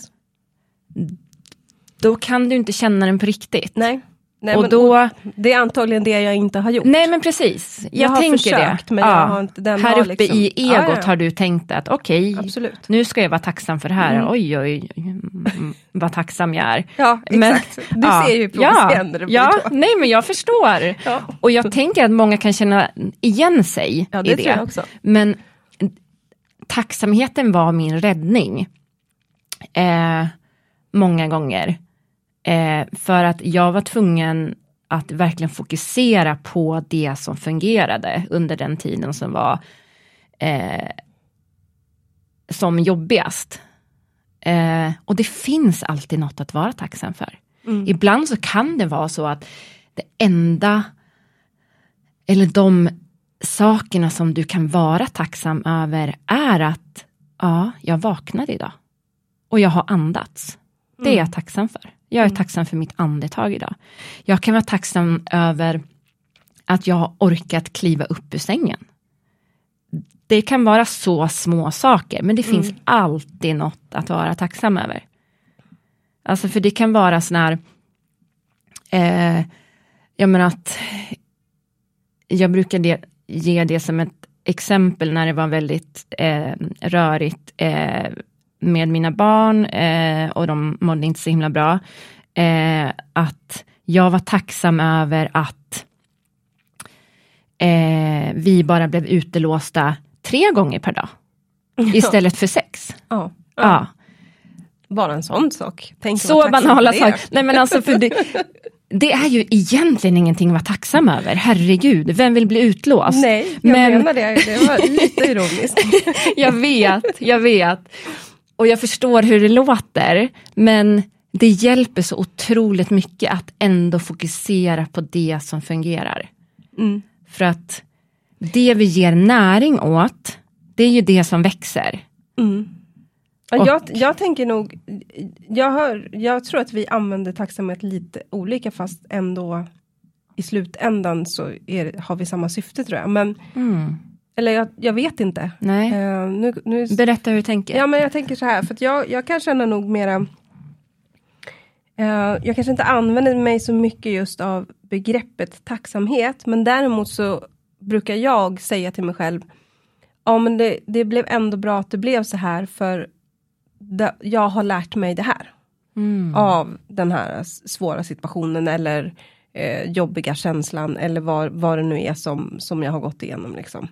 då kan du inte känna den på riktigt. nej. Nej och men, då, det är antagligen det jag inte har gjort. nej men precis, jag, Jag har tänker försökt, det. men jag har inte- den här uppe liksom- i egot Ja, ja, ja. har du tänkt att okej, Absolut. nu ska jag vara tacksam för det här, Mm. oj oj, oj mm, vad tacksam jag är. Ja, Men- exakt. du ser ju provocerande det ja, då. nej men jag förstår. Ja. Och jag tänker att många kan känna igen sig Ja, i det det. tror jag också. Men tacksamheten var min räddning. Eh, många gånger. Eh, för att jag var tvungen att verkligen fokusera på det som fungerade under den tiden som var eh, som jobbigast. Eh, och det finns alltid något att vara tacksam för. Mm. Ibland så kan det vara så att det enda eller de sakerna som du kan vara tacksam över är att ja, jag vaknade idag. Och jag har andats. Det är jag tacksam för. Jag är tacksam för mitt andetag idag. Jag kan vara tacksam över att jag har orkat kliva upp ur sängen. Det kan vara så små saker, men det finns alltid något att vara tacksam över. Alltså för det kan vara sån här, eh, jag menar att jag brukar det, ge det som ett exempel när det var väldigt eh, rörigt eh, med mina barn eh, och de mådde inte så himla bra. Eh, att jag var tacksam över att eh, vi bara blev utelåsta tre gånger per dag. *laughs* Istället för sex. Ja. Ja. Ja. Bara en sån sak. Tänk Så banala saker. Nej men alltså för det, det är ju egentligen ingenting att vara tacksam över. Herregud, vem vill bli utlåst? Nej, jag Men- menar det. Det var lite ironiskt. *laughs* Jag vet, jag vet. Och jag förstår hur det låter. Men det hjälper så otroligt mycket att ändå fokusera på det som fungerar. Mm. För att det vi ger näring åt, det är ju det som växer. Mm. Och- jag, jag tänker nog, jag, hör, jag tror att vi använder tacksamhet lite olika fast ändå i slutändan så är, har vi samma syfte tror jag. Men, Mm. Eller jag, jag vet inte. Nej, Eh, nu, nu, berätta hur du tänker. ja men jag tänker så här, för jag, jag kan känna nog mera eh, jag kanske inte använder mig så mycket just av begreppet tacksamhet, men däremot så brukar jag säga till mig själv, ja men det, det blev ändå bra att det blev så här, för det, jag har lärt mig det här Mm. av den här svåra situationen eller eh, jobbiga känslan eller vad, vad det nu är som, som jag har gått igenom. Liksom.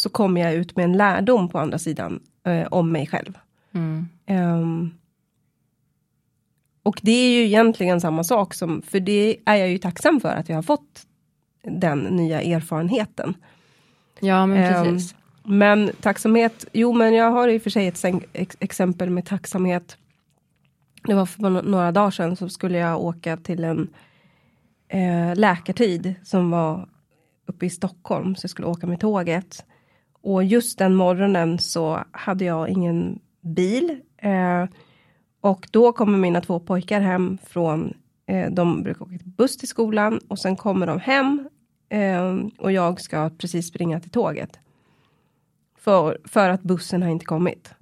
Så kommer jag ut med en lärdom på andra sidan eh, om mig själv. Mm. Ehm, och det är ju egentligen samma sak som, för det är jag ju tacksam för att jag har fått den nya erfarenheten. Ja men Ehm, precis. Men tacksamhet, jo men jag har i och för sig ett ex- exempel med tacksamhet. Det var för några dagar sedan så skulle jag åka till en eh, läkartid som var uppe i Stockholm. Så jag skulle åka med tåget. Och just den morgonen så hade jag ingen bil. Eh, och då kommer mina två pojkar hem från, eh, de brukar åka buss till skolan och sen kommer de hem. Eh, och jag ska precis springa till tåget. För, för att bussen har inte kommit.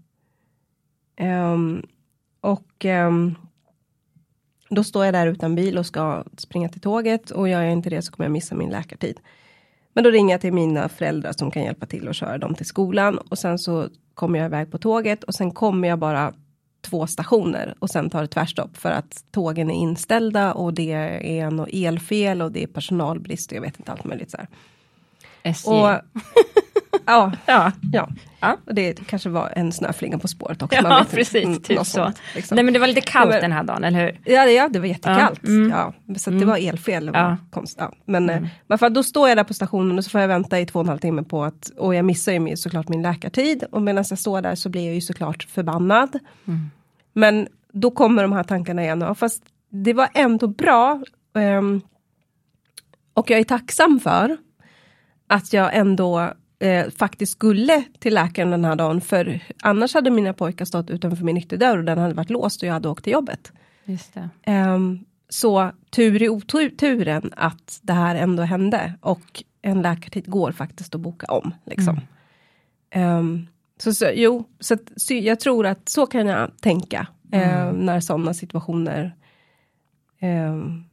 Ehm, och ehm, då står jag där utan bil och ska springa till tåget och gör jag inte det så kommer jag missa min läkartid. Men då ringer jag till mina föräldrar som kan hjälpa till att köra dem till skolan och sen så kommer jag iväg på tåget och sen kommer jag bara två stationer och sen tar det tvärstopp för att tågen är inställda och det är något elfel och det är personalbrist och jag vet inte allt möjligt så här. SJ. Och, *laughs* ja, ja. ja. Ja. Och det kanske var en snöflinga på spåret också. Ja, vet inte. precis, Mm, typ så. sånt, liksom. Nej men det var lite kallt men- den här dagen, eller hur? Ja, det, ja, det var jättekallt. Ja, mm. Ja, så Mm. det var elfel. Ja. konst. Men, Mm. eh, men för då står jag där på stationen och så får jag vänta i två och en halv timme på att, och jag missar ju såklart min läkartid. Och medan jag står där så blir jag ju såklart förbannad. Mm. Men då kommer de här tankarna igen. Och fast det var ändå bra. ehm, och jag är tacksam för att jag ändå eh, faktiskt skulle till läkaren den här dagen. För annars hade mina pojkar stått utanför min ytterdörr och den hade varit låst och jag hade åkt till jobbet. Just. Ehm, så tur i oturen att det här ändå hände och en läkartid går faktiskt att boka om. Liksom. Ehm, så, så, jo, så, att, så jag tror att så kan jag tänka ehm, när sådana situationer ehm,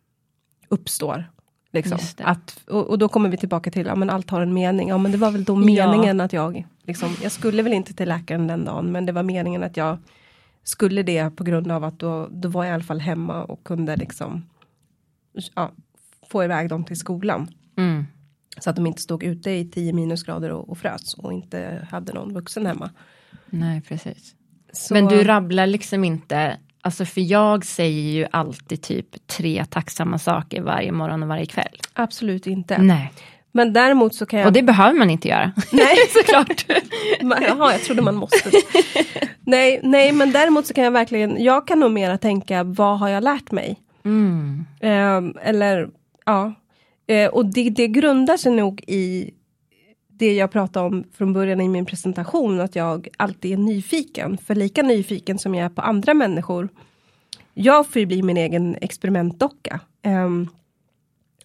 uppstår. Liksom. Att, och, och då kommer vi tillbaka till, ja men allt har en mening. Ja men det var väl då Ja. meningen att jag, liksom, jag skulle väl inte till läkaren den dagen, men det var meningen att jag skulle det på grund av att då, då var jag i alla fall hemma och kunde liksom ja, få iväg dem till skolan. Mm. Så att de inte stod ute i 10 minusgrader och, och frös och inte hade någon vuxen hemma. Nej, precis. Så, Men du rabblar liksom inte, alltså för jag säger ju alltid typ tre tacksamma saker varje morgon och varje kväll. Absolut inte. Nej. Men däremot så kan jag... Och det behöver man inte göra. *laughs* nej, Såklart. *laughs* Jaha, jag trodde man måste. *laughs* nej, nej, men däremot så kan jag verkligen, jag kan nog mera tänka, vad har jag lärt mig? Mm. Ehm, eller, ja. Eh, och det, det grundar sig nog i det jag pratade om från början i min presentation, att jag alltid är nyfiken. För lika nyfiken som jag är på andra människor, jag får ju bli min egen experimentdocka. Um,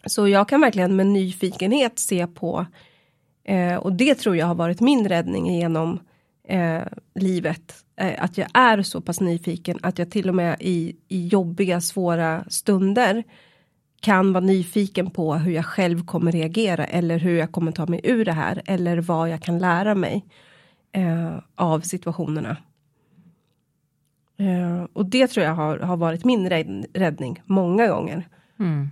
så jag kan verkligen med nyfikenhet se på, eh, och det tror jag har varit min räddning genom eh, livet. Eh, att jag är så pass nyfiken att jag till och med i, i jobbiga, svåra stunder kan vara nyfiken på hur jag själv kommer reagera eller hur jag kommer ta mig ur det här eller vad jag kan lära mig eh, av situationerna. Eh, och det tror jag har, har varit min rädd, räddning många gånger. Mm.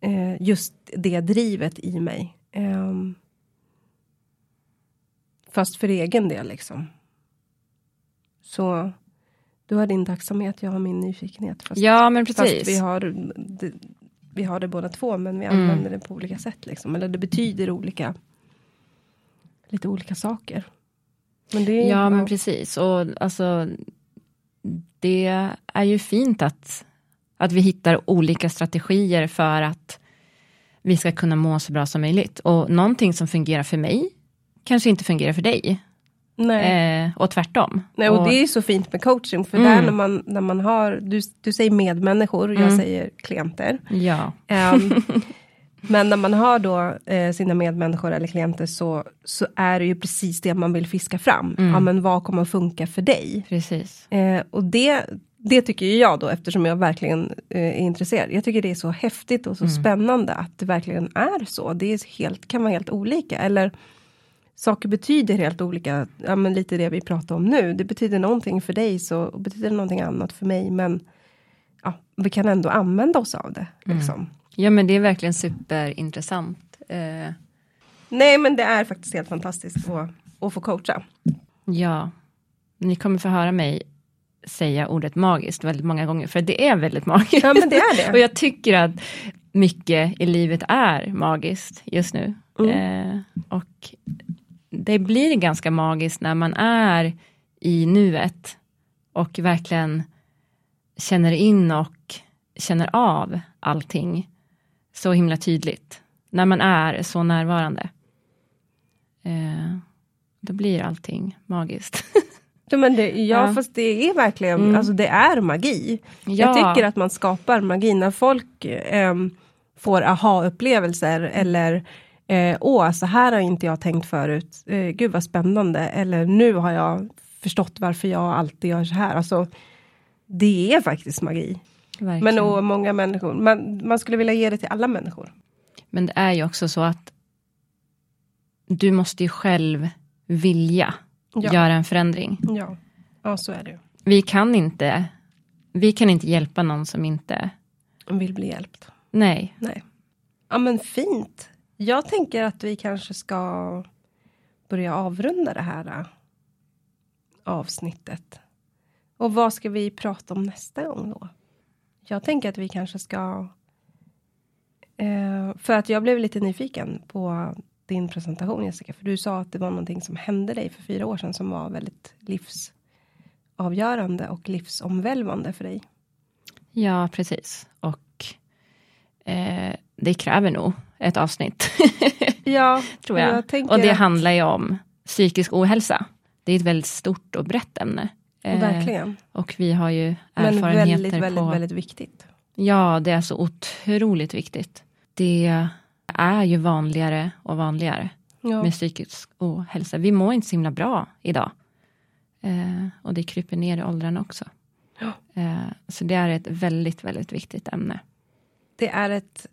Eh, just det drivet i mig. Ehm, fast för egen del liksom. Så du har din tacksamhet, jag har min nyfikenhet. Fast, Ja, men fast precis. vi har vi har det båda två, men vi Mm. använder det på olika sätt. Liksom. Eller det betyder olika, lite olika saker. Men det, Ja, men precis. Och alltså, det är ju fint att, att vi hittar olika strategier för att vi ska kunna må så bra som möjligt. Och någonting som fungerar för mig kanske inte fungerar för dig. Nej. Eh, och tvärtom. Nej, och, det är så fint med coaching, för Mm. där när man, när man har, du, du säger medmänniskor, jag Mm. säger klienter. Ja, Ehm, *laughs* men när man har då eh, sina medmänniskor eller klienter så, så är det ju precis det man vill fiska fram. Mm. Ja men vad kommer att funka för dig? precis. Eh, och det, det tycker jag då eftersom jag verkligen eh, är intresserad. Jag tycker det är så häftigt och så Mm. spännande att det verkligen är så. Det är helt, kan vara helt olika. Eller saker betyder helt olika. Ja men lite det vi pratar om nu. Det betyder någonting för dig så betyder det någonting annat för mig. Men ja, vi kan ändå använda oss av det. Mm. Liksom. Ja, men det är verkligen superintressant. Eh, Nej men det är faktiskt helt fantastiskt att, att få coacha. ja, ni kommer få höra mig säga ordet magiskt väldigt många gånger, för det är väldigt magiskt. Ja men det är det. *laughs* Och jag tycker att mycket i livet är magiskt just nu. Mm. Eh, och det blir ganska magiskt när man är i nuet och verkligen känner in och känner av allting så himla tydligt. När man är så närvarande. Eh, då blir allting magiskt. *laughs* Ja, men det, ja, Ja. fast det är verkligen, Mm. alltså det är magi. ja, Jag tycker att man skapar magi när folk ehm, får aha-upplevelser eller eh, åh, så här har inte jag tänkt förut. Eh, gud vad spännande. Eller nu har jag förstått varför jag alltid gör så här. Alltså, det är faktiskt magi. verkligen. Men och många människor, man, man skulle vilja ge det till alla människor. Men det är ju också så att du måste ju själv vilja Ja. göra en förändring. Ja. ja, så är det. Vi kan inte, vi kan inte hjälpa någon som inte, vill bli hjälpt. nej, Nej. Ja, men fint. Jag tänker att vi kanske ska börja avrunda det här äh, avsnittet. Och vad ska vi prata om nästa gång då? Jag tänker att vi kanske ska... Äh, för att jag blev lite nyfiken på din presentation Jessica. För du sa att det var någonting som hände dig för fyra år sedan som var väldigt livsavgörande och livsomvälvande för dig. ja precis. Och eh, det kräver nog ett avsnitt, *laughs* Ja, *laughs* tror jag. jag och det att- handlar ju om psykisk ohälsa. Det är ett väldigt stort och brett ämne. Eh, Verkligen. Och vi har ju Men erfarenheter väldigt, väldigt, på... väldigt viktigt. Ja, det är så otroligt viktigt. Det är ju vanligare och vanligare Ja. med psykisk ohälsa. Vi mår inte så himla bra idag. Eh, och det kryper ner i åldrarna också. Ja. Eh, så det är ett väldigt, väldigt viktigt ämne. Det är ett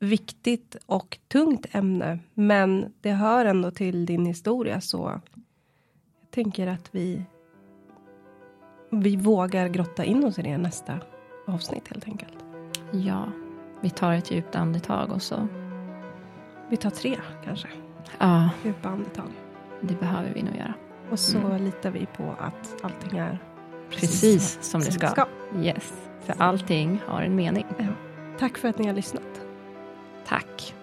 viktigt och tungt ämne, men det hör ändå till din historia så jag tänker att vi vi vågar grotta in oss i det nästa avsnitt helt enkelt. Ja, vi tar ett djupt andetag och så. Vi tar tre kanske, Ja, djupa andetag. det behöver vi nog göra. Och så Mm. litar vi på att allting är Precis som det som ska. Yes, för allting har en mening. Tack för att ni har lyssnat. Tack.